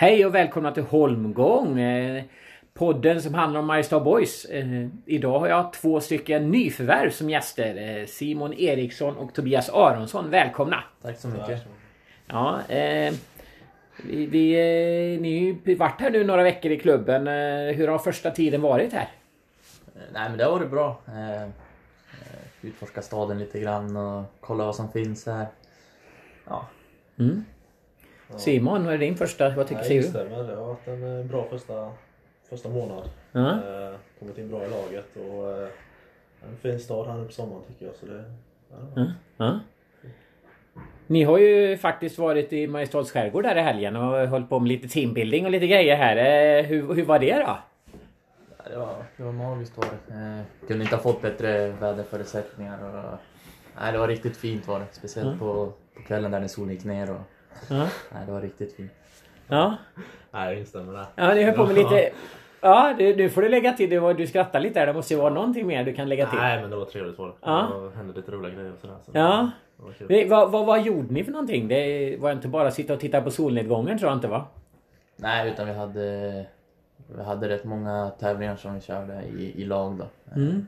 Hej och välkomna till Holmgång. eh, Podden som handlar om Mariestad Boys. Eh, Idag har jag två stycken nyförvärv som gäster. eh, Simon Eriksson och Tobias Aronsson. Välkomna! Tack så mycket. Ja, eh, vi, vi, ni har ju varit här nu några veckor i klubben. Hur har första tiden varit här? Nej men det har varit bra. Utforska staden lite grann och kolla vad som finns här. Ja, Mm. Simon, vad är din första? Vad tycker Jag Simon? instämmer. Det har varit en bra första, första månad. Ja. Eh, kommit in bra i laget och eh, en fin stad här nu på sommaren tycker jag. Så det, ja. Ja. Ni har ju faktiskt varit i Mariestads skärgård där i helgen och hållit på med lite teambuilding och lite grejer här. Eh, Hur, hur var det då? det var, det var magiskt var det. Eh, kunde inte ha fått bättre väderförutsättningar. Och, nej, det var riktigt fint var det. Speciellt på, på kvällen där när solen gick ner. Och, Ja, nej, det var riktigt fint. ja. Nej, jag instämmer där. ja ni höll på med lite... Ja, du, nu får du lägga till. Du, var- du skrattar lite där. Det måste ju vara någonting mer du kan lägga till. Nej, men det var trevligt var det. Ja. Det hände lite roliga grejer och sådär. Så Ja. Det var Vad, vad, vad gjorde ni för någonting? Det var inte bara att sitta och titta på solnedgången tror jag inte va? Nej, utan vi hade, vi hade rätt många tävlingar som vi körde i, i lag då. Mm.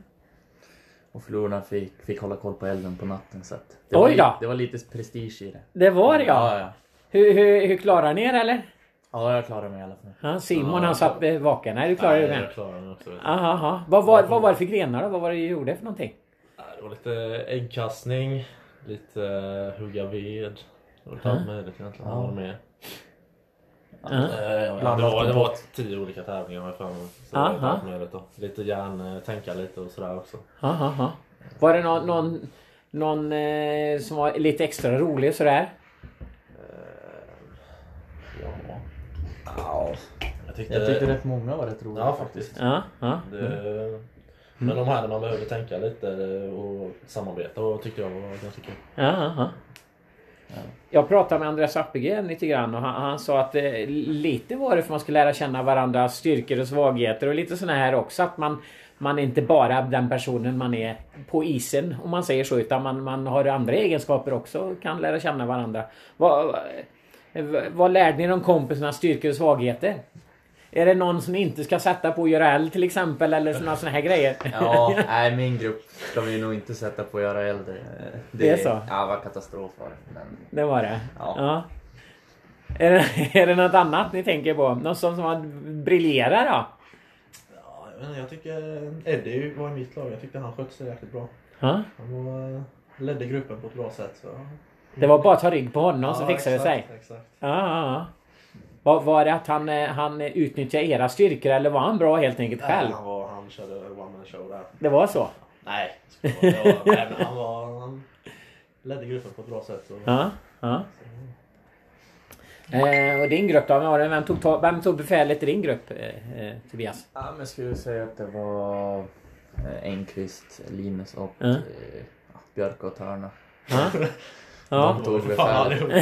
Och förlorarna fick, fick hålla koll på elden på natten. Så att det, Oj var, då! li- det var lite prestige i det. Det var det ja! Ja, ja. Hur, hur, hur klarar ni er eller? Ja, jag klarar mig i alla fall. Ja, Simon Ja, han satt eh, vaken. Nej, du klarar dig Nej, med. jag klarade mig också. Aha, aha. Vad, var, vad var det för grenar då? Vad var det du gjorde för någonting? Det var lite äggkastning, lite eh, hugga ved. Det var lite allt möjligt egentligen. Ja. Vad var det mer? Ja. Ja, det, Blandat var, det var tio olika tävlingar har jag för mig. Lite järn, eh, tänka lite och sådär också. Aha, aha. Var det någon, någon, någon eh, som var lite extra rolig sådär? Ja. Jag tyckte, Jag tyckte rätt många var rätt roliga Ja, faktiskt. Ja, ja. Det, men de här där man behövde tänka lite och samarbeta och tyckte jag var ganska kul. ja, ja. Jag pratade med Andreas Appelgren lite grann och han, han sa att eh, lite var det för att man skulle lära känna varandras styrkor och svagheter och lite såna här också att man man är inte bara den personen man är på isen om man säger så utan man, man har andra egenskaper också och kan lära känna varandra. Vad, vad, vad lärde ni om kompisarnas styrkor och svagheter? Är det någon som inte ska sätta på att göra eld till exempel eller såna, såna här grejer? Ja, nej min grupp ska vi nog inte sätta på att göra äldre. Det är så? Ja, det var katastrof var det. Men Det var det? Ja. Är, det är det något annat ni tänker på? Något som, som att briljera då? Ja, jag, tycker Eddie var i mitt lag. Jag tyckte han skötte sig jäkligt bra. Ja. Han var, ledde gruppen på ett bra sätt. Så. Det var bara att ta rygg på honom Ja, så fixade det exakt, sig? Exakt. Ja, ja, ja. Var, var det att han, eh, han utnyttjade era styrkor eller var han bra helt enkelt Nej, själv? han, var, han körde one man show där. Det var så? Nej, jag vara- det var- nej, men han, var, han ledde gruppen på ett bra sätt. Så. Ja, ja. Eh, och din grupp då? Vem, var det? vem, tog, vem tog befälet i din grupp eh, eh, Tobias? Ja, men jag skulle säga att det var eh, Engqvist, Linus och Ja. eh, Björk och Törna. Ja. ja. De tog Fan, allihopa.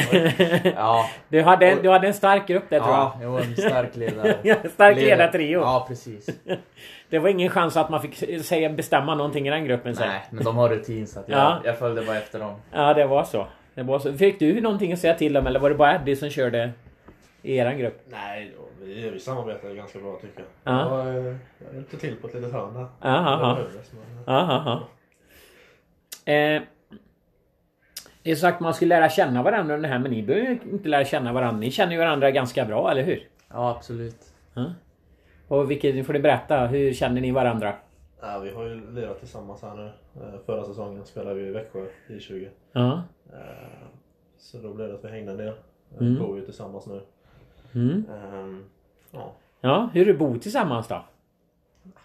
Ja, Du, hade, du hade en stark grupp där tror jag. ja jo, en stark ledare. Ja, stark Leda- ledartrio. Ja, precis. Det var ingen chans att man fick säga, bestämma någonting i den gruppen sen. Nej, men de har rutin så att jag, Ja. jag följde bara efter dem. Ja, det var så. Det var så. Fick du någonting att säga till om eller var det bara Eddie som körde i eran grupp? Nej, vi, vi samarbetade ganska bra tycker Ja. jag. Eh, jag hjälpte till på ett litet hörn där. Aha, aha. Ja, ja, ja. Eh, det är sagt man skulle lära känna varandra under det här men ni behöver ju inte lära känna varandra. Ni känner ju varandra ganska bra, eller hur? Ja, absolut. Ja. Och vilket, nu får du berätta, hur känner ni varandra? Ja, vi har ju lirat tillsammans här nu. Eh, Förra säsongen spelade vi i Växjö i 20 Ja. Eh, Så då blev det att vi hängde en del. Mm. Mm. Bor ju tillsammans nu. Mm. Ehm, Ja. Ja, hur du bor tillsammans då?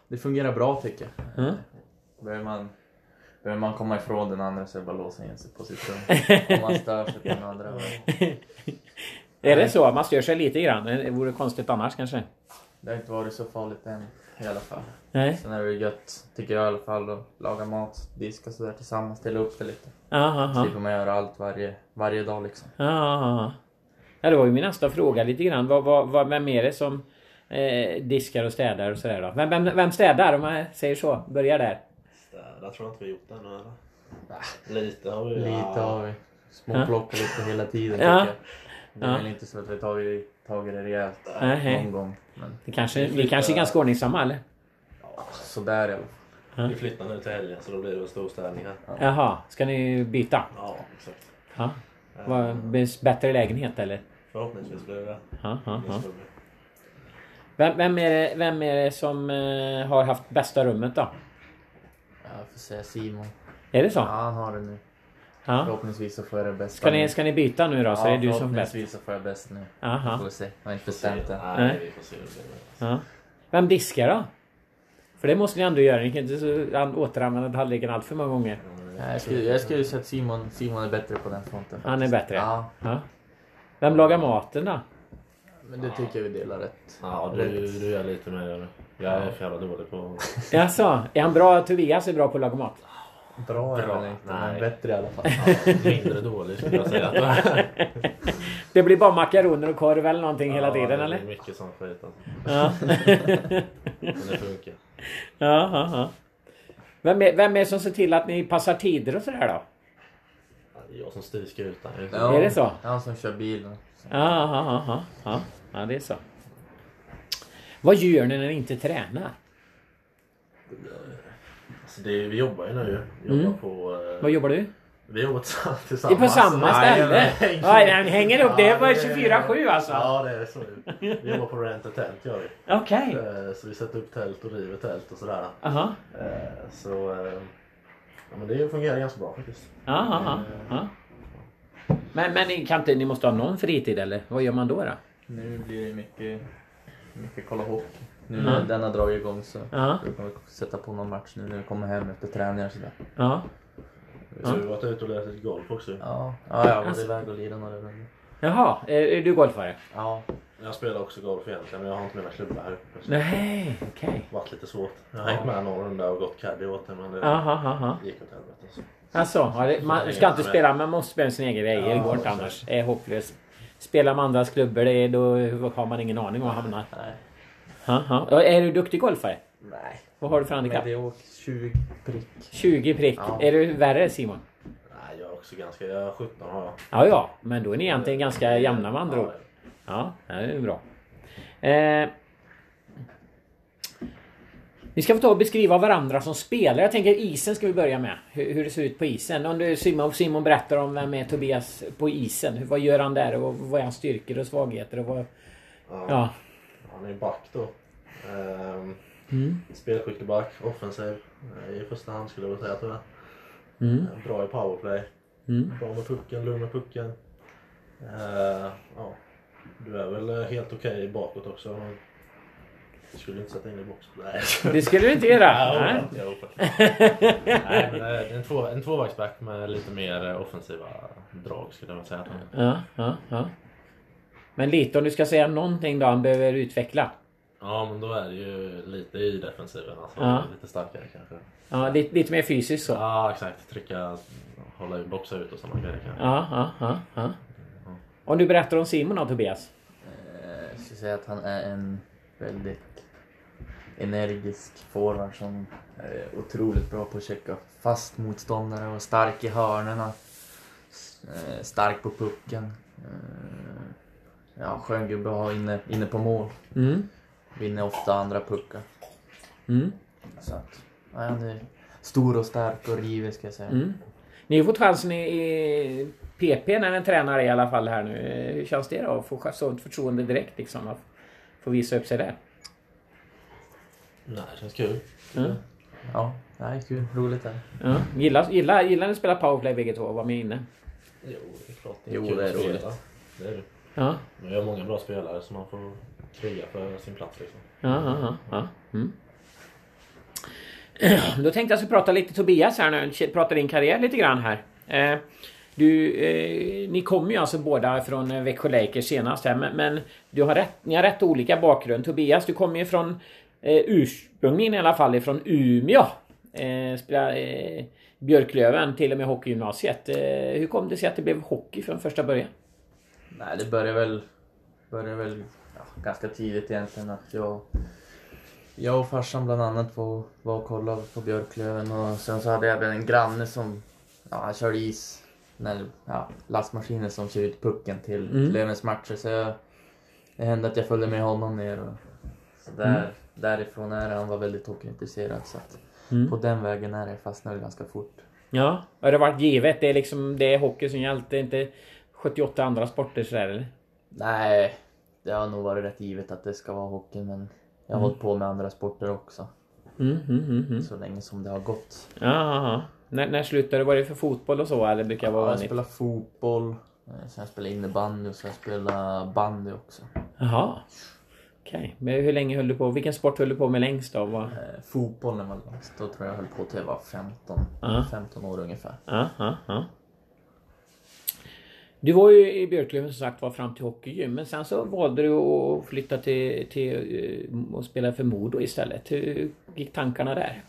Det fungerar bra tycker jag. Ja. Behöver man, behöver man komma ifrån den andra så är det bara att låsa in sig på sitt rum. Om man stör sig på den andra. Är det så? Man stör sig lite grann? Det vore konstigt annars kanske? Det har inte varit så farligt än i alla fall. Nej? Sen är det gött, tycker jag i alla fall, att laga mat, diska sådär tillsammans, dela upp det lite. Ja, Slipper man göra allt varje, varje dag liksom. ja. ja. Det var ju min nästa fråga lite grann. Vad, vad, vad, vem är det som eh, diskar och städar och sådär då? Vem, vem, vem städar om jag säger så? Börjar där. Städa tror jag inte vi har gjort ännu eller? Lite har vi. Lite ja. har vi. Småplocka lite hela tiden Ja. tycker jag. Det är Ja. väl inte så att vi tagit, tagit det rejält någon gång. Men Det kanske, vi kanske är ganska ordningsamma eller? sådär i alla fall. Vi flyttar nu till helgen så då blir det väl storstädning här. Jaha, ska ni byta? Ja, exakt. Ja. Blir det bättre lägenhet eller? Förhoppningsvis blir det det. Ja, ja, ja. Vem, vem, är det, vem är det som eh, har haft bästa rummet då? Jag får säga Simon. Är det så? Ja, han har det nu. Ja. Förhoppningsvis så får jag det bästa Ska, ni, ska ni byta nu då? Så ja, är det du som är bäst? förhoppningsvis så får jag bäst nu. Aha. Får vi se. Jag har inte bestämt än. Nej. Vi får se hur det blir. Ja. Vem diskar då? För det måste ni ändå göra. Ni kan inte så, återanvända tallriken allt för många gånger. Ja, Jag skulle, jag skulle säga att Simon, Simon är bättre på den fronten. Han är bättre? Ja, Ja. Vem lagar maten då? men det tycker jag vi delar rätt. Ja, du, du gör lite mer Jag är för jävla dålig på... Jaså, är han bra? Tobias är bra på att laga mat? Bra är Bra. väl inte, Nej. men bättre i alla fall. Ja, mindre dålig skulle jag säga. Det blir bara makaroner och korv eller någonting hela Ja, tiden det eller? är mycket sån skit alltså. Ja. Men det funkar. ja, ja, ja. Vem, är, vem är det som ser till att ni passar tider och sådär då? Ja, det jag som styr skutan. Ja, Är det så? Han som kör bilen. Ja, ja, ja, ja, ja. ja, det är så. Vad gör ni när ni inte tränar? Alltså det är, vi jobbar ju nu. Jobbar Mm. på... eh, Vad jobbar du? Vi jobbar tillsammans. Det är på samma ställe? Nej, Ja, ni hänger upp det på Ja, 24-7 alltså? Ja, det är så. Vi jobbar på Rent a Tent gör vi. Okej. Eh, Så vi sätter upp tält och river tält och sådär. Aha. Eh, Så... eh, Ja, men det fungerar ganska bra faktiskt. Ja, ja, ja. Men, men ni kan inte, ni måste ha någon fritid eller? Vad gör man då? då? Nu blir det mycket, mycket kolla hockey. Nu Mm. när den har dragit igång så Ja, vi sätta på någon match nu när vi kommer hem efter träningar och sådär. ja. Så vi har varit ute och lärt lite golf också. Ja, ja jag Alltså- iväg och lirat några runder. Jaha, är, du golfare? Ja, Jag spelar också golf egentligen men jag har inte mina klubbar här uppe. Så Nej, okej. det har varit lite svårt. Jag har hängt med någon runda och gått caddy åt det men det Jaha, jaha. gick åt helvete. Så. Alltså, ja, man ska inte spela, man måste spela sin egen grej. Det går inte annars. Det är hopplöst. Spelar man andras klubbor, det är, då har man ingen aning om var man hamnar. nej. Jaha. Ja, Är du duktig golfare? Nej. Vad har du för handikapp? det är åkt 20 prick. 20 prick. Ja. Är du värre Simon? Nej, jag är också ganska... Jag är 17 har jag. Ja, ja. Men då är ni egentligen ganska jämna med andra ord. Ja, det är bra. Eh, vi ska få ta och beskriva varandra som spelare. Jag tänker isen ska vi börja med. Hur, hur det ser ut på isen. Om du, Simon, Simon berättar om vem är Tobias på isen. Hur, vad gör han där och vad är hans styrkor och svagheter? Och vad, Ja. ja. Han är back då. Ehm, Mm. spelskicklig back, offensiv eh, i första hand skulle jag vilja säga tyvärr. Mm. Eh, Bra i powerplay. Mm. Bra med pucken, lugn med pucken. Eh, ja. Du är väl eh, helt okej bakåt också. men Jag skulle inte sätta in i box. Nej. Det skulle du inte göra. Ja, Nej. faktiskt. Nej, men eh, det är en, två, en tvåvägsback med lite mer eh, offensiva drag skulle jag säga. Ja, ja, ja. Men lite om du ska säga någonting då han behöver utveckla. Ja, men då är det ju lite i defensiven. Alltså, Ja. Lite starkare kanske. Ja, lite, lite mer fysiskt så. Ja, exakt. Trycka, hålla boxa ut och sådana grejer. kanske. Ja, ja, ja, ja. Om du berättar om Simon då Tobias? Eh, Jag skulle säga att han är en väldigt energisk forward som är otroligt bra på att checka fast motståndare och stark i hörnerna. S- eh, Stark på pucken. Eh, Ja, skön gubbe att ha inne, inne på mål. Mm. Vinner ofta andra puckar. Mm. Så att, ja, han är stor och stark och rivig ska jag säga. Mm. Ni har fått chansen i, i PP när en tränare i alla fall här nu. Eh, Hur känns det då att få sånt förtroende direkt liksom? Att få visa upp sig där? Nej, det känns kul. Mm. Ja, det är kul. Roligt är det. Ja. Gillar, gillar, gillar ni att spela powerplay bägge två och vara med inne? Jo, det är klart. Jo, kul det är att spela. roligt. Det är det. Ja. Men jag har många bra spelare som man får kriga för sin plats liksom. Ja, ja, ja. ja. Mm. Då tänkte jag så prata lite Tobias här nu, prata din karriär lite grann här. Eh, du, eh, ni kommer ju alltså båda från eh, Växjö Lakers senast här, men, men du har rätt, ni har rätt olika bakgrund. Tobias, du kommer ju från eh, ursprungligen i alla fall ifrån Umeå. Eh, spela, eh, Björklöven, till och med hockeygymnasiet. Eh, hur kom det sig att det blev hockey från första början? Nej, det började väl, började väl ja, ganska tidigt egentligen att jag, jag och farsan bland annat var, var och kollade på Björklöven och sen så hade jag även en granne som, ja han körde is när, ja, lastmaskiner som kör ut pucken till Mm. Lövens matcher. Så jag, det hände att jag följde med honom ner. Och, så där, Mm. Därifrån är han var väldigt hockeyintresserad. Så att Mm. på den vägen är det fastnade ganska fort. Ja, har det varit givet? Det är liksom det är hockey som gällt. Det är inte 78 andra sporter sådär eller? Nej, det har nog varit rätt givet att det ska vara hockey men jag har Mm. hållit på med andra sporter också. Mm, mm, mm, mm. Så länge som det har gått. Ja, ja, ja. När, när slutade du? Var det för fotboll och så eller brukar det vara jag vanligt? spelar fotboll, eh, sen jag spelar innebandy och jag spelar bandy också. Jaha. Okej. Men hur länge höll du på? Vilken sport höll du på med längst då? Vad- Eh, fotboll när man var längst, då tror jag jag höll på till jag var 15, Ja. 15 år ungefär. Ja, ja. Du var ju i Björklöven som sagt var fram till hockeygym. Men sen så valde du att flytta till, till eh, och spela för Modo istället. Hur gick tankarna där?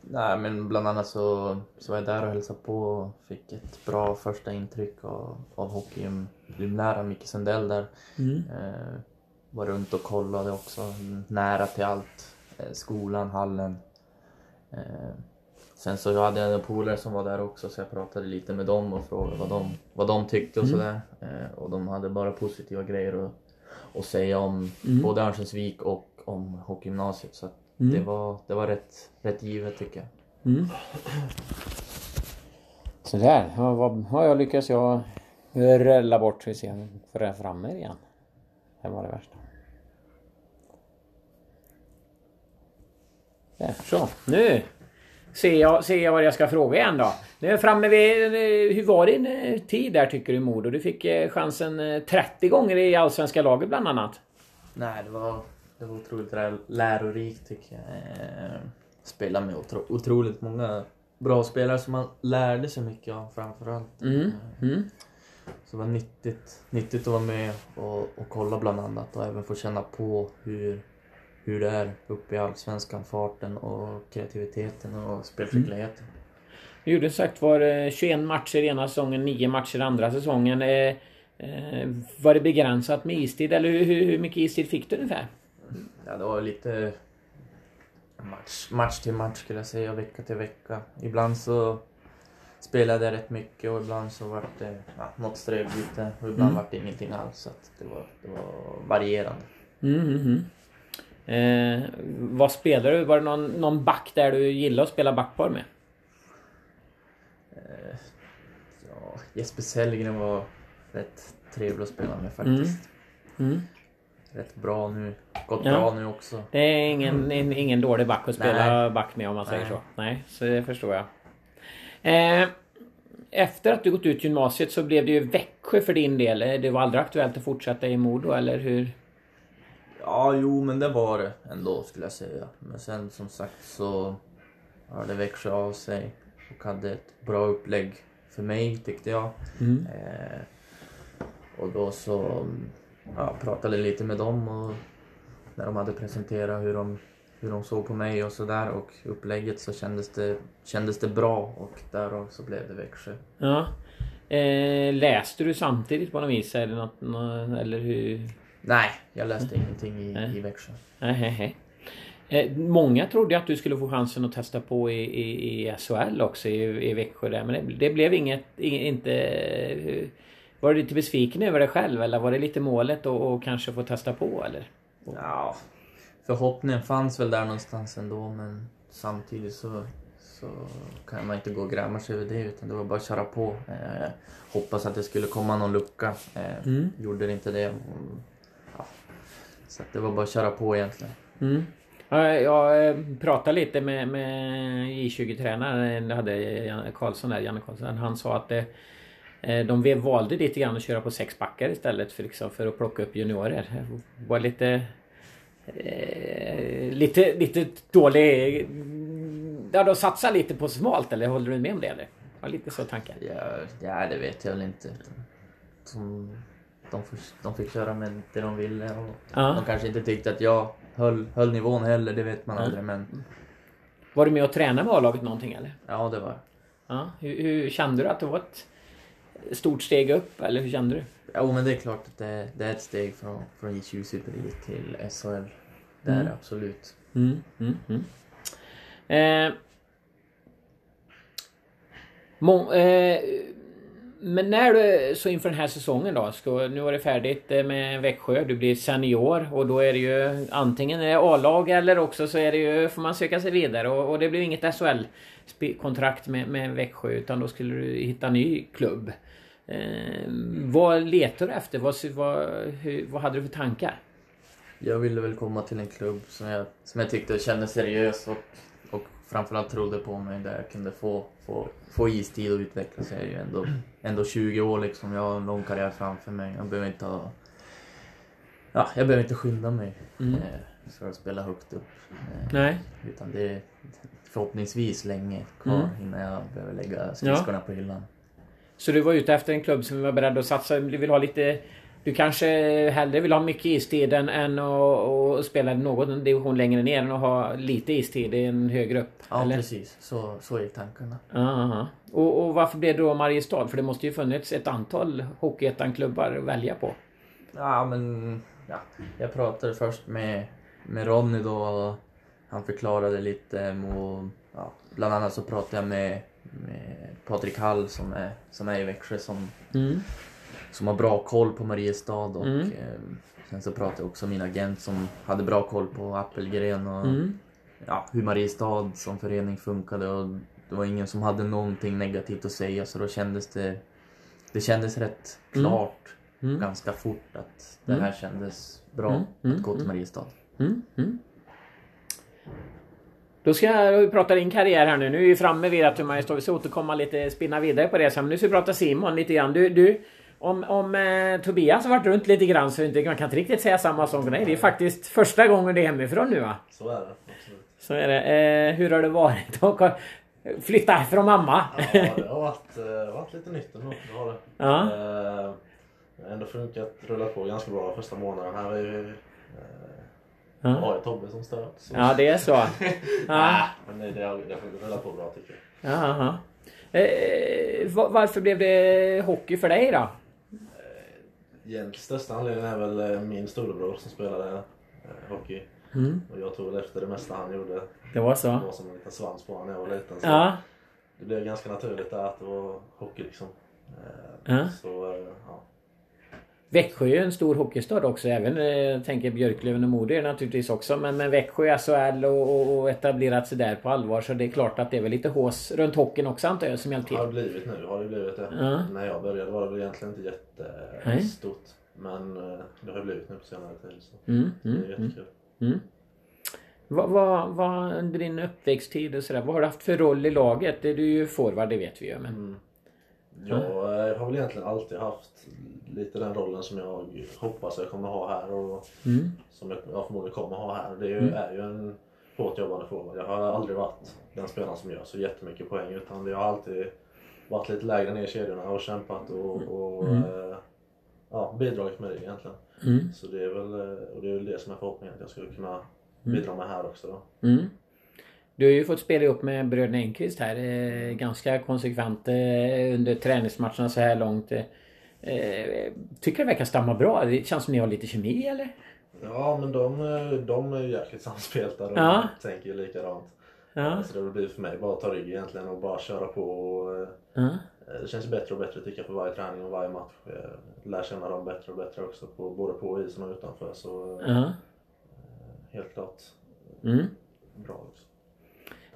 Nej men bland annat så, så var jag där och hälsade på och fick ett bra första intryck av, av hockeygymläraren Micke Sundell där. Mm. Eh, var runt och kollade också, nära till allt. Eh, skolan, hallen. Eh, sen så hade jag en polare som var där också så jag pratade lite med dem och frågade vad de, vad de tyckte och Mm. sådär. Eh, och de hade bara positiva grejer att, att säga om Mm. både Örnsköldsvik och om hockeygymnasiet. Så att Mm. det var, det var rätt, rätt givet tycker jag. Mm. Sådär. Ja, vad, ja, jag lyckas jag rulla bort. Vi ser för jag framme igen. Det var det värsta. Där, så. Nu ser jag, ser jag vad jag ska fråga igen då. Nu är jag framme vid... eh, Hur var din eh, tid där tycker du Modo? Du fick eh, chansen eh, 30 gånger i Allsvenska laget bland annat. Nej, det var, det var otroligt lär- lärorikt tycker jag. Spela med otro, otroligt många bra spelare som man lärde sig mycket av framförallt. Mm. Mm. Så det var nyttigt, nyttigt att vara med och, och kolla bland annat och även få känna på hur, hur det är uppe i Allsvenskan. Farten och kreativiteten och spelskickligheten. Du gjorde sagt var eh, 21 matcher ena säsongen, 9 matcher andra säsongen. Eh, eh, var det begränsat med istid eller hur, mycket istid fick du ungefär? Ja, det var lite match, match till match skulle jag säga, vecka till vecka. Ibland så spelade jag rätt mycket och ibland så var det ja, något ströbyte och ibland Mm. var det ingenting alls. Så det, var, det var varierande. Mm, mm, mm. Eh, vad spelade du? Var det någon, någon back där du gillade att spela backpar med? Eh, ja, Jesper Sellgren var rätt trevlig att spela med faktiskt. Mm. Rätt bra nu. Gått Ja. bra nu också. Det är ingen, en, ingen dålig back att spela Nej. back med om man säger Nej. så. Nej, så det förstår jag. Eh, efter att du gått ut gymnasiet så blev det ju Växjö för din del. Eh, Det var aldrig aktuellt att fortsätta i Modo eller hur? Ja, jo, men det var det ändå skulle jag säga. Men sen som sagt så hörde Växjö av sig och hade ett bra upplägg för mig tyckte jag. Mm. Eh, och då så ja, pratade lite med dem och när de hade presenterat hur de, hur de såg på mig och sådär och upplägget så kändes det, kändes det bra och därav så blev det Växjö. Ja. Eh, läste du samtidigt på något vis eller något, nå- eller hur? Nej, jag läste ingenting i, i Växjö. Nej, nej, nej. Eh, många trodde att du skulle få chansen att testa på i, i, i SHL också i, i Växjö där. Men det, det blev inget, inte... eh, Var du lite besviken över det själv eller var det lite målet att kanske få testa på eller? Ja, förhoppningen fanns väl där någonstans ändå men samtidigt så, så kan man inte gå och gräma sig över det utan det var bara att köra på. Eh, hoppas att det skulle komma någon lucka. Eh, Mm. Gjorde det inte det. Så att det var bara att köra på egentligen. Mm. Ja, Jag eh, pratade lite med, med J20-tränaren, det hade Janne Karlsson där, Janne Karlsson. Han sa att det, eh, de valde lite grann att köra på sex backar istället för, liksom, för att plocka upp juniorer. Det var lite... Eh, lite, lite dålig... Ja, de satsar lite på smalt eller håller du med om det eller? Var lite så tankar. Ja, ja, det vet jag väl inte. De, de, de fick köra med det de ville och Ja. de kanske inte tyckte att jag höll, höll nivån heller, det vet man Ja. aldrig men Var du med och tränade med A-laget någonting eller? ja det var Ja. Hur, hur kände du att det var ett stort steg upp eller hur kände du? Jo men det är klart att det, det är ett steg från, från J20 Superliga till SHL. Det är Mm. det absolut. Mm, mm, mm. Eh, Må, eh, men när du, så inför den här säsongen då, ska, nu var det färdigt eh, med Växjö, du blir senior och då är det ju antingen A-lag eller också så är det ju, får man söka sig vidare och, och det blir inget SHL-kontrakt med, med Växjö utan då skulle du hitta ny klubb. Eh, vad letar du efter? Vad, vad, hur, vad hade du för tankar? Jag ville väl komma till en klubb som jag, som jag tyckte kändes seriös och, och framförallt trodde på mig där jag kunde få, få, få istid och utvecklas. Jag är ju ändå, ändå 20 år liksom. Jag har en lång karriär framför mig. Jag behöver inte ha... Ja, jag behöver inte skynda mig Mm. eh, för att spela högt upp. Eh, Nej. utan det är förhoppningsvis länge kvar Mm. innan jag behöver lägga skridskorna på hyllan. Så du var ute efter en klubb som var beredd att satsa, du vill ha lite... Du kanske hellre vill ha mycket istid än, än att, spela någon division längre ner än att ha lite istid i en högre upp? Ja, eller? precis. Så, så är tankarna. Aha. Och, och varför blev det då Mariestad? För det måste ju funnits ett antal Hockeyettan-klubbar att välja på. Ja, men ja, jag pratade först med, med Ronny då och han förklarade lite och ja, bland annat så pratade jag med, med Patrik Hall som är, som är i Växjö som, Mm. Som har bra koll på Mariestad och Mm. eh, sen så pratade jag också med min agent som hade bra koll på Appelgren och Mm. ja, hur Mariestad som förening funkade och det var ingen som hade någonting negativt att säga så då kändes det det kändes rätt Mm. klart Mm. ganska fort att det Mm. här kändes bra Mm, att gå till. Mariestad. Då ska jag prata din karriär här nu. Nu är vi framme vid att. Vi ska återkomma lite, spinna vidare på det sen. Men nu ska vi prata Simon lite grann. Du, du om, om eh, Tobias har varit runt lite grann så inte, man kan inte riktigt säga samma sak dig. Det är faktiskt första gången du är hemifrån nu va? Så är det. Absolut. Så är det. Eh, hur har det varit att flytta från mamma? Ja, det har varit, eh, varit lite nytt ändå. Det har det. Ja. Eh, ändå funkat, rullat på ganska bra första månaden. Här är ju, eh, Ja. har jag Tobbe som stöd. Så. Ja, det är så. Ja. Ah, men det, det, har, det har rullat på bra tycker jag. Jaha. Eh, va- varför blev det hockey för dig då? Egentligen största anledningen är väl eh, min storebror som spelade eh, hockey. Mm. Och jag tog väl efter det mesta han gjorde. Det var så? Det var som en liten svans på honom när jag var liten. Så Ja. Det blev ganska naturligt där att det var hockey liksom. Eh, Ja. Så ja. Växjö är en stor hockeystad också. Även eh, jag tänker Björklöven och Modo är det naturligtvis också. Men, men Växjö, SHL och, och, och etablerat sig där på allvar. Så det är klart att det är väl lite hås runt hockeyn också antar jag som hjälpt till. Har det blivit nu har det blivit det. Ja. När jag började var det väl egentligen inte Nej. jättestort. Men eh, det har blivit nu på senare tid. Så Mm, det mm, är mm, jättekul. mm. Vad, vad, vad under din uppväxttid och sådär, vad har du haft för roll i laget? Du är ju forward, det vet vi ju. Men... Mm. Jag har väl egentligen alltid haft lite den rollen som jag hoppas jag kommer ha här och Mm. som jag förmodligen kommer ha här. Det är ju, Mm. är ju en hårt jobbande forward. Jag har aldrig varit den spelaren som gör så jättemycket poäng utan jag har alltid varit lite lägre ner i kedjorna och kämpat och, och Mm. eh, ja, bidragit med det egentligen. Mm. Så det är väl, eh, och det är väl det som är förhoppningen att jag skulle kunna bidra med här också då. Mm. Du har ju fått spela ihop med bröderna Enqvist här eh, ganska konsekvent eh, under träningsmatcherna så här långt. Eh, eh, tycker det verkar stämma bra. Det känns som ni har lite kemi eller? Ja men de, eh, de är ju jäkligt samspelta och Ja. tänker ju likadant. Ja. Så det blir för mig bara att ta rygg egentligen och bara köra på. Och, eh, ja. det känns bättre och bättre tycker jag för varje träning och varje match. Jag lär känna dem bättre och bättre också på, både på isen och utanför. Så eh, ja. helt klart Mm. bra. Också.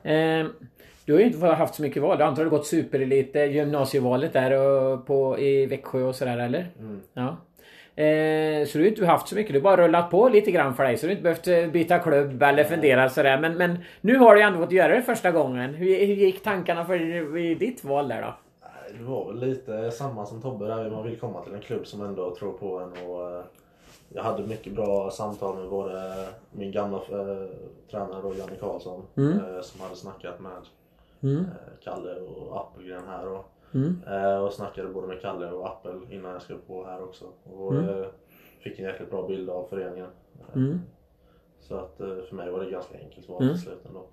Eh, du har ju inte haft så mycket val. Du har antagligen gått superelit, eh, gymnasievalet där och på, i Växjö och sådär eller? Mm. Ja. Eh, så du har inte haft så mycket. Du har bara rullat på lite grann för dig. Så du har inte behövt eh, byta klubb eller fundera sådär. Men, men nu har du ju ändå fått göra det första gången. Hur, hur gick tankarna för i ditt val där då? Det var väl lite samma som Tobbe där. Man vill komma till en klubb som ändå tror på en. Och, eh, jag hade mycket bra samtal med både min gamla eh, tränare då, Janne Karlsson Mm. eh, som hade snackat med Mm. eh, Kalle och Appelgren här. Och, Mm. eh, och snackade både med Kalle och Appel innan jag skrev på här också. Och Mm. eh, fick en jäkligt bra bild av föreningen. Eh, Mm. Så att för mig var det ganska enkelt val Mm. till slut ändå.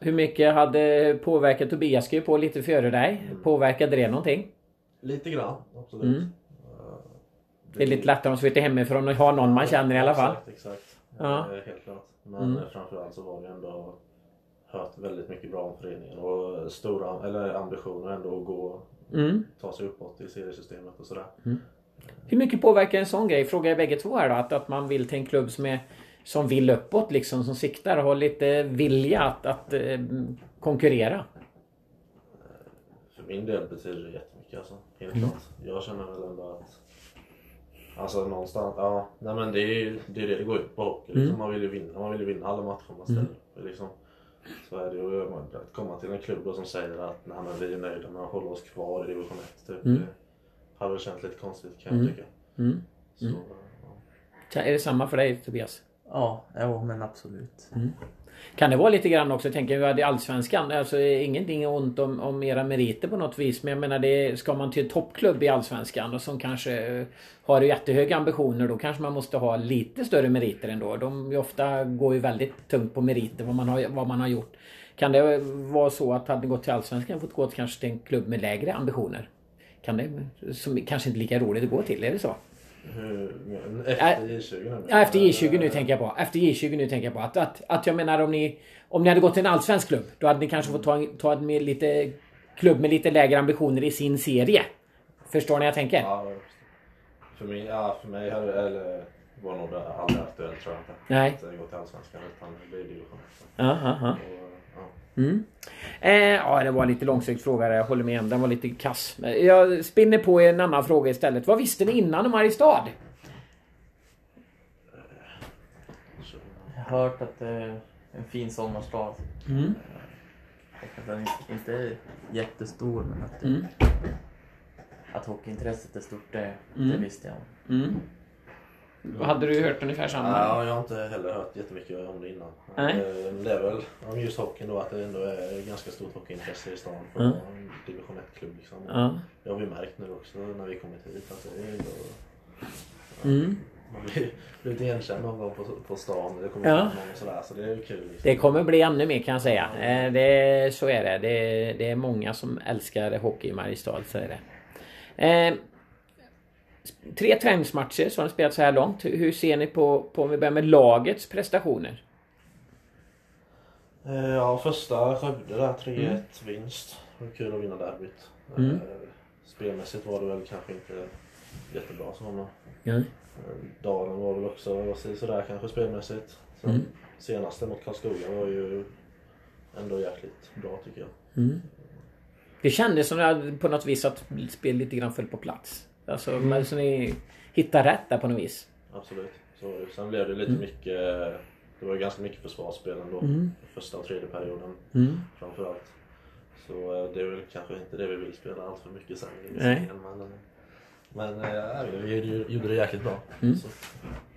Hur mycket hade påverkat Tobias skrev på lite före dig? Mm. Påverkade det någonting? Lite grann, absolut. Mm. Det är lite lättare om man flyttar hemifrån och har någon man känner i alla fall. Exakt, exakt. Ja. Eh, Helt klart. Men Mm. eh, framförallt så var det ändå hört väldigt mycket bra om föreningen och stora eller ambitioner ändå att gå Mm. ta sig uppåt i seriesystemet och sådär. Hur mycket påverkar en sån grej? Frågar jag bägge två här då. Att, att man vill till en klubb som är som vill uppåt liksom, som siktar och har lite vilja att, att eh, konkurrera. För min del betyder det jättemycket alltså. Helt Mm. klart. Jag känner väl ändå att Alltså någonstans, ja. Nej men det är ju det, är det, det går ut på hockey. Liksom. Mm. Man vill ju vinna, man vill ju vinna alla matcher man ställer upp. Liksom. Så är det ju att komma till en klubb då som säger att nej, men vi är nöjda med att hålla oss kvar i division 1. Typ. Mm. Det hade väl känts lite konstigt kan jag Mm. tycka. Mm. Så, Mm. ja. Är det samma för dig Tobias? Ja, jo men absolut. Kan det vara lite grann också, tänker jag, i Allsvenskan, alltså ingenting ont om, om era meriter på något vis. Men jag menar, det, ska man till en toppklubb i Allsvenskan och som kanske har jättehöga ambitioner, då kanske man måste ha lite större meriter ändå. De ofta går ju väldigt tungt på meriter, vad man har, vad man har gjort. Kan det vara så att hade ni gått till Allsvenskan fått gå till kanske till en klubb med lägre ambitioner? Kan det, som kanske inte är lika roligt att gå till, är det så? Men efter J20 nu? Ja, efter J20 nu tänker jag på. Efter J20 nu tänker jag på. Att, att, att jag menar om ni... Om ni hade gått till en allsvensk klubb. Då hade ni kanske fått ta, en- ta en med lite... Klubb med lite lägre ambitioner i sin serie. Förstår ni vad jag tänker? Ja, för mig, ja, för mig hade, eller, var nog aldrig aktuellt tror jag inte. Nej. Att gå till Allsvenskan utan det blir division 1. Mm. Eh, ja, det var en lite långsökt fråga där. Jag håller med. Den var lite kass. Jag spinner på en annan fråga istället. Vad visste ni innan om Mariestad? Jag har hört att det är en fin sommarstad. Mm. Och att den inte- är jättestor men att, Mm. att hockeyintresset är stort det, det Mm. visste jag om. Mm. Hade du hört ungefär samma? Ja, jag har inte heller hört jättemycket om det innan. Nej. Eh, Det är väl om just hockeyn då att det ändå är ganska stort hockeyintresse i stan för Mm. en division 1-klubb. Liksom. Ja. Det har vi märkt nu också när vi kommit hit. Att det är ändå, Mm. man blir blivit igenkänd någon gång på, på stan. Det kommer Ja. och sådär, så det är kul. Liksom. Det kommer bli ännu mer kan jag säga. Eh, Det, så är det. det. Det är många som älskar hockey i Mariestad. Så är det. Tre träningsmatcher som har spelat så här långt. Hur ser ni på, på om vi börjar med lagets prestationer? Eh, Ja, första Skövde där, 3-1 Mm. vinst. Det var kul att vinna derbyt. Mm. Eh, Spelmässigt var det väl kanske inte jättebra som man Ja. Eh, Dalen var väl också sådär kanske spelmässigt. Sen Mm. Senaste mot Karlskoga var ju ändå jäkligt bra tycker jag. Mm. Det kändes som att på något vis att spel lite grann föll på plats. Alltså, men så ni hittar rätt där på något vis. Absolut. Så. Sen blev det lite mycket, det var ganska mycket försvarsspel ändå. Mm. Första och tredje perioden Mm. framförallt. Så eh, det är väl kanske inte det vi vill spela allt för mycket sen Nej. Men, men eh, vi gjorde- det jäkligt bra. Mm. Så,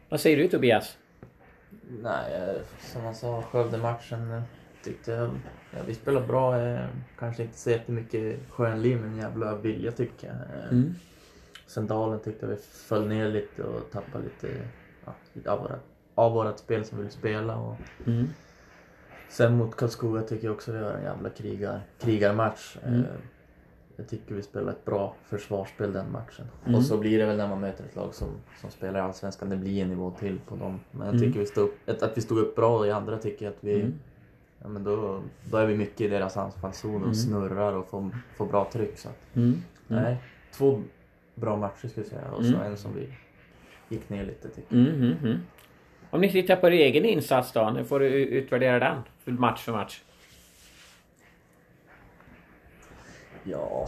Vad säger du Tobias? Nej, eh, som jag sa, Skövde-matchen tyckte jag... Ja, vi spelade bra. Kanske inte så jättemycket skönliv men jävla vilja tycker jag. Mm. Sen Dalen tyckte vi föll ner lite och tappade lite, ja, lite av, våra, av vårat spel som vi vill spela. Och Mm. sen mot Karlskoga tycker jag också vi har en jävla krigar, krigarmatch. Mm. Eh, Jag tycker vi spelar ett bra försvarsspel den matchen. Mm. Och så blir det väl när man möter ett lag som, som spelar i Allsvenskan, det blir en nivå till på dem. Men jag Mm. tycker vi stod upp, att, vi stod upp bra och i andra tycker jag att vi, Mm. ja men då, då är vi mycket i deras anfallszon och Mm. snurrar och får, får bra tryck. Så. Mm. Mm. Nej, två bra matcher skulle jag säga och så Mm. en som vi gick ner lite tycker jag. Mm, mm, mm. Om ni tittar på er egen insats då, nu får du utvärdera den för match för match. Ja.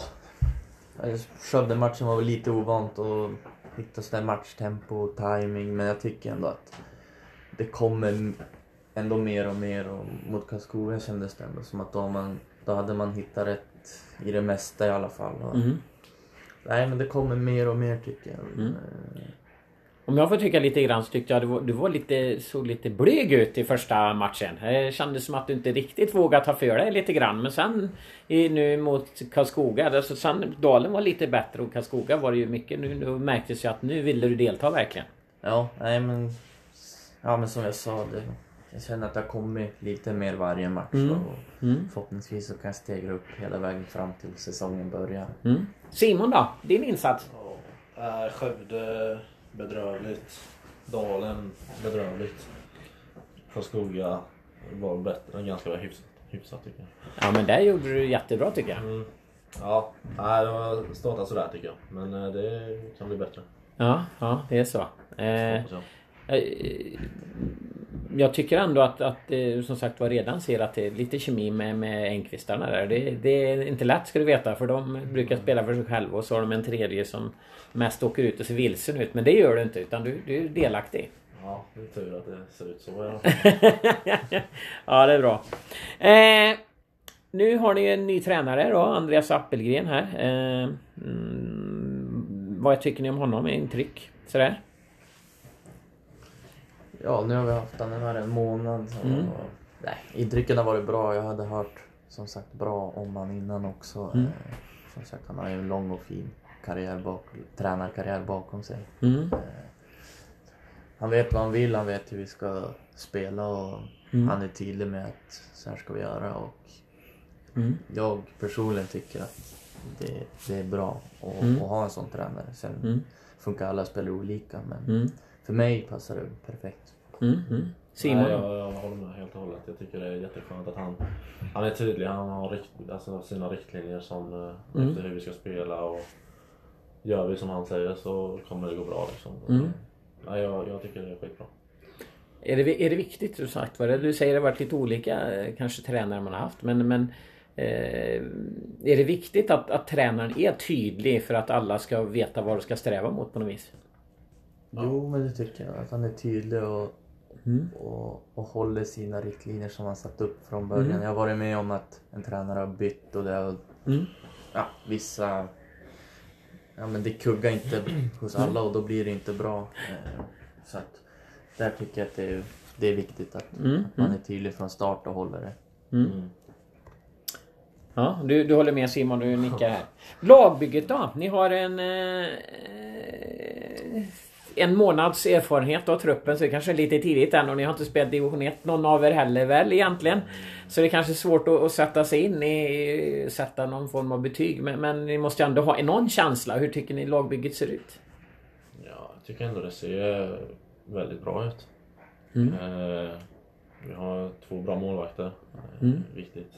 Skövde-matchen var väl lite ovant och hitta sådär matchtempo och timing men jag tycker ändå att det kommer ändå mer och mer och mot Karlskoga kändes det ändå som att då, man, då hade man hittat rätt i det mesta i alla fall. Och, Mm. Nej men det kommer mer och mer tycker jag. Mm. Om jag får tycka lite grann så tyckte jag du var, du var lite, såg lite blyg ut i första matchen. Det kändes som att du inte riktigt vågade ta för dig lite grann. Men sen i, nu mot Karlskoga, alltså sen Dalen var lite bättre och Karlskoga var det ju mycket. Nu, nu märktes ju att nu ville du delta verkligen. Ja, nej men... Ja men som jag sa, det, jag känner att jag kommer lite mer varje match. Mm. Och Mm. förhoppningsvis så kan jag stegra upp hela vägen fram till säsongen börjar. Mm. Simon då? Din insats? Ja, äh, Skövde bedrövligt. Dalen bedrövligt. Karlskoga var bättre, ganska hyfsat, hyfsat tycker jag. Ja men där gjorde du jättebra tycker jag. Mm. Ja, det har startat sådär tycker jag. Men eh, det kan bli bättre. Ja, ja det är så. Eh, jag. tycker ändå att, att eh, som sagt var redan ser att det är lite kemi med, med Engqvistarna där. Det, det är inte lätt ska du veta för de brukar spela för sig själva och så har de en tredje som mest åker ut och ser vilsen ut. Men det gör du inte utan du, du är delaktig. Ja, det är tur att det ser ut så i alla fall. ja, det är bra. Eh, nu har ni en ny tränare då, Andreas Appelgren här. Eh, mm, vad tycker ni om honom? Intryck? Sådär? Ja, nu har vi haft den här en månad. Så, Mm. och, nej, intrycken har varit bra. Jag hade hört som sagt bra om han innan också. Mm. Eh, som sagt, han har ju en lång och fin karriär bak, tränarkarriär bakom sig. Mm. Eh, han vet vad han vill, han vet hur vi ska spela och Mm. han är tydlig med att så här ska vi göra. Och Mm. jag personligen tycker att det, det är bra att, Mm. att ha en sån tränare. Sen funkar alla spelare olika men. För mig passar det perfekt. Mm. Mm. Simon? Nej, jag, jag håller med helt och hållet. Jag tycker det är jätteskönt att han, han är tydlig. Han har rikt, alltså sina riktlinjer som, eh, Mm. efter hur vi ska spela. Och gör vi som han säger så kommer det gå bra. Liksom. Mm. Nej, jag, jag tycker det är skitbra. Är det, är det viktigt du sagt? Vad det du säger det har varit lite olika eh, kanske tränare man har haft men, men eh, är det viktigt att, att tränaren är tydlig för att alla ska veta vad de ska sträva mot på något vis? Jo, men det tycker jag. Att han är tydlig och, Mm. och, och håller sina riktlinjer som han satt upp från början. Mm. Jag har varit med om att en tränare har bytt och det har, Mm. ja, vissa... Ja, men det kuggar inte hos alla och då blir det inte bra. Eh, Så att där tycker jag att det är, det är viktigt att Mm. man är tydlig från start och håller det. Mm. Mm. Ja, du, du håller med Simon, du nickar här. Lagbygget då? Ni har en... Eh, en månads erfarenhet av truppen så det kanske är lite tidigt än och ni har inte spelat division 1 någon av er heller väl egentligen. Så det är kanske är svårt att, att sätta sig in i... Sätta någon form av betyg men, men ni måste ju ändå ha någon känsla. Hur tycker ni lagbygget ser ut? Ja, jag tycker ändå det ser väldigt bra ut. Mm. Eh, vi har två bra målvakter. Eh, Mm. Viktigt.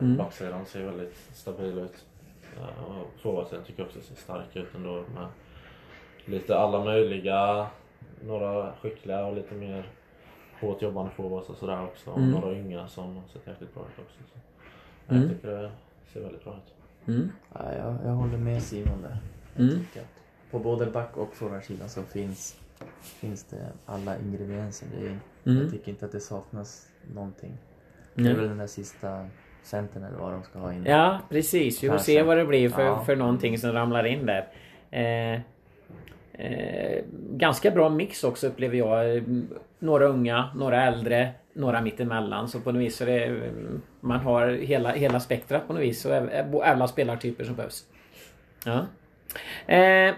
Mm. Backsidan ser väldigt stabil ut. Eh, och forwardsidan tycker jag också ser stark ut ändå med lite alla möjliga. Några skickliga och lite mer hårt jobbande forwards och sådär också. Och Mm. några unga som har sett jäkligt bra ut också. Så. Mm. Jag tycker det ser väldigt bra ut. Mm. Ja, jag, jag håller med Simon där. Mm. På både back och forwardsidan så finns, finns det alla ingredienser. Det är, Mm. Jag tycker inte att det saknas någonting. Det är väl den där sista centern eller vad de ska ha in. Ja precis, vi får se vad det blir för, Ja. för någonting som ramlar in där. Eh, eh, ganska bra mix också upplever jag. Några unga, några äldre, några mittemellan. Så på något vis så det, är- man har hela, hela spektrat på något vis. Och äv- alla spelartyper som behövs. Ja. Eh,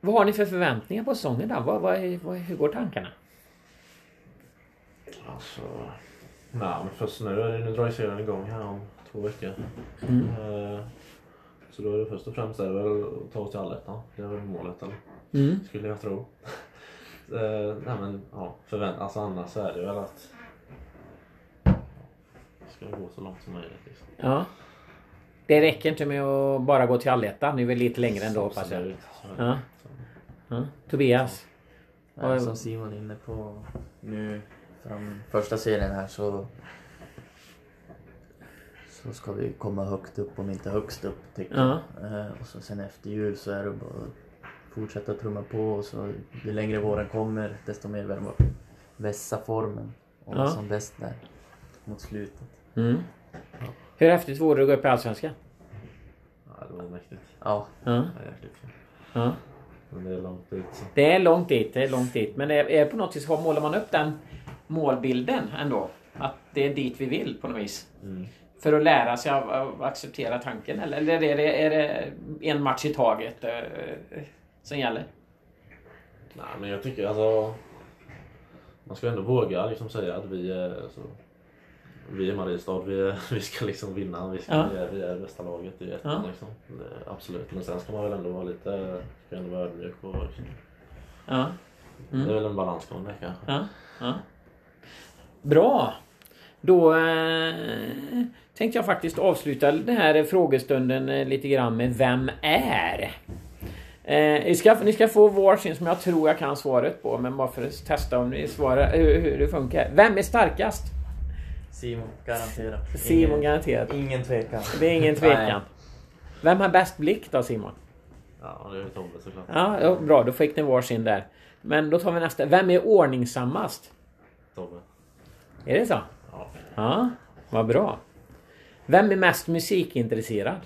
vad har ni för förväntningar på säsongen då? Vad, vad, är- vad, hur går tankarna? Alltså... Nej men först nu, är nu drar ju serien igång här om två veckor. Mm. Eh, så då är det först och främst är det väl att ta oss till allettan. Det är väl målet eller? Mm. Skulle jag tro. eh, nej men ja, förvänt alltså annars så är det väl att det ska gå så långt som möjligt. Liksom. Ja. Det räcker inte med att bara gå till allettan. Ni är väl lite längre ändå hoppas jag. Ja. Ja. Tobias? Ja, Ja, som Simon är inne på nu från första serien här så så ska vi komma högt upp om inte högst upp tycker Ja. jag. Eh, och så sen efter jul så är det bara att fortsätta trumma på och så ju längre våren kommer desto mer värma vässa formen och Ja. som bäst där mot slutet. Mm. Hur häftigt vore det att gå upp i Allsvenskan? Ja, det var mäktigt. Ja, Ja. Ja. Men det är långt ut så. Det är långt dit, det är långt dit. Men är, är på något vis, målar man upp den målbilden ändå? Att det är dit vi vill på något vis? Mm. För att lära sig av acceptera tanken? Eller, är, det, är det en match i taget eh, som gäller? Nej men jag tycker alltså Man ska ändå våga liksom säga att vi är alltså, Vi är Mariestad, vi, är, vi ska liksom vinna. Vi, ska, Ja. vi, är, vi är det bästa laget i ettan Ja. liksom. Det, absolut. Men sen ska man väl ändå vara lite ska ändå vara ödmjuk och liksom, Ja. Det är väl en balansgång där kanske. Ja. Bra! Då eh, tänkte jag faktiskt avsluta den här frågestunden eh, lite grann med Vem är? Eh, ni, ska, ni ska få varsin som jag tror jag kan svaret på, men bara för att testa om ni svarar hur, hur det funkar. Vem är starkast? Simon, garanterat. Simon ingen, garanterat. ingen tvekan. Det är ingen tvekan. Vem har bäst blick då Simon? Ja, det är Tobbe såklart. Ja, ja, bra, då fick ni varsin där. Men då tar vi nästa. Vem är ordningsammast? Tobbe. Är det så? Ja. Ja, vad bra. Vem är mest musikintresserad?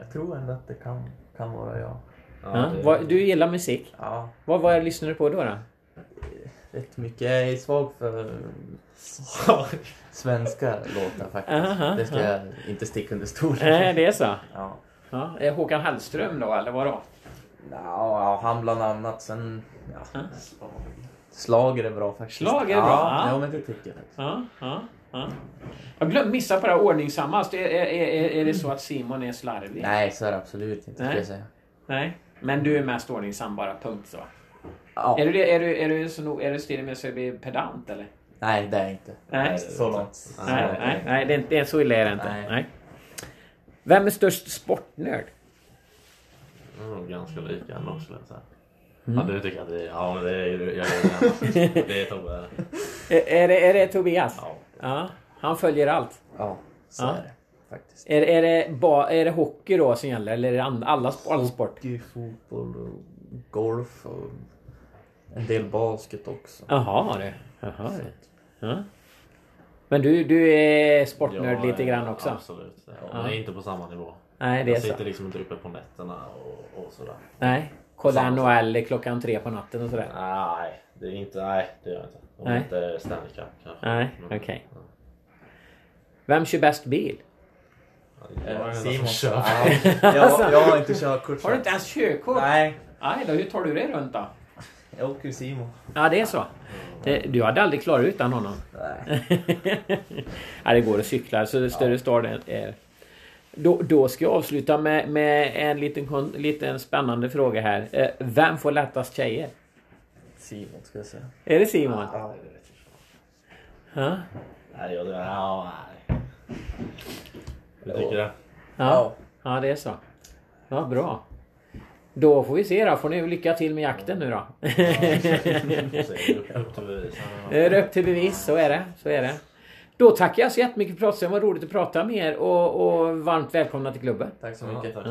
Jag tror ändå att det kan, kan vara jag. Ja, det- vad, du gillar musik. Ja, Vad, vad lyssnar du på då? då? rätt mycket. Jag är svag för svenska låtar faktiskt. Aha, det ska jag inte sticka under stol Nej, det är så. Ja. Ja, är Håkan Hellström då, eller vadå? Ja, han bland annat. Sen... Ja. Ja. Slager är bra faktiskt. Schlager är bra, ja. Ja, men det tycker jag faktiskt. Ja, ja, ja. Jag glömde missa på det här ordningsammast. Är, är, är, är det så att Simon är slarvig? Nej, så är det absolut inte Nej. säga. Nej. Men du är mest ordningsam bara, punkt så. Ja. Är du? Är du, är du, så, är du stilig med att bli pedant eller? Nej, det är jag inte. Nej. Så långt. Nej, nej, nej det är inte, så illa är det inte. Nej. Nej. Vem är störst sportnörd? Nog ganska lika ändå skulle jag säga. Mm. Ja, du tycker att det är... Ja, men det är ju... Jag. Det är Tobbe. Är, är, det, är det Tobias? Ja. Ja. Han följer allt. Ja, så Ja. är det faktiskt. Är, är, det ba, är det hockey då som gäller eller är det alla, sp- all sport? Hockey, fotboll, och golf och en del basket också. Jaha du. Jaha du. Ja. Men du, du är sportnörd Jag lite är- grann också? Absolut. Ja. Men inte på samma nivå. Nej, det är jag så. sitter liksom inte uppe på nätterna och, och sådär. Nej. Kolla NHL klockan tre på natten och sådär. Nej, det är inte... Nej, det gör jag inte. Om Nej. inte Stanley Cup kanske. Nej, Men- okej. Vem kör bäst bil? Ja, Simon. kör. Ja, jag, jag har inte körkort. Har du inte ens körkort? Nej, Nej då, hur tar du det runt då? jag åker Simon. Ja, det är så. Det, du hade aldrig klarat utan honom. Nej. ja, det går att cykla, så större stad är... är. Då, då ska jag avsluta med, med en liten, kon- liten spännande fråga här. Eh, Vem får lättast tjejer? Simon ska jag säga. Är det Simon? Ja. Ja. Nej, jag... Ja, nej. Du tycker det? Ja. ja, det är så. Ja, bra. Då får vi se då. Får ni lycka till med jakten nu då. Bevis. Det är upp till bevis, så är det. Så är det. Då tackar jag så jättemycket för pratsen. Det var roligt att prata med er och, och varmt välkomna till klubben. Tack så Ja, mycket. tack.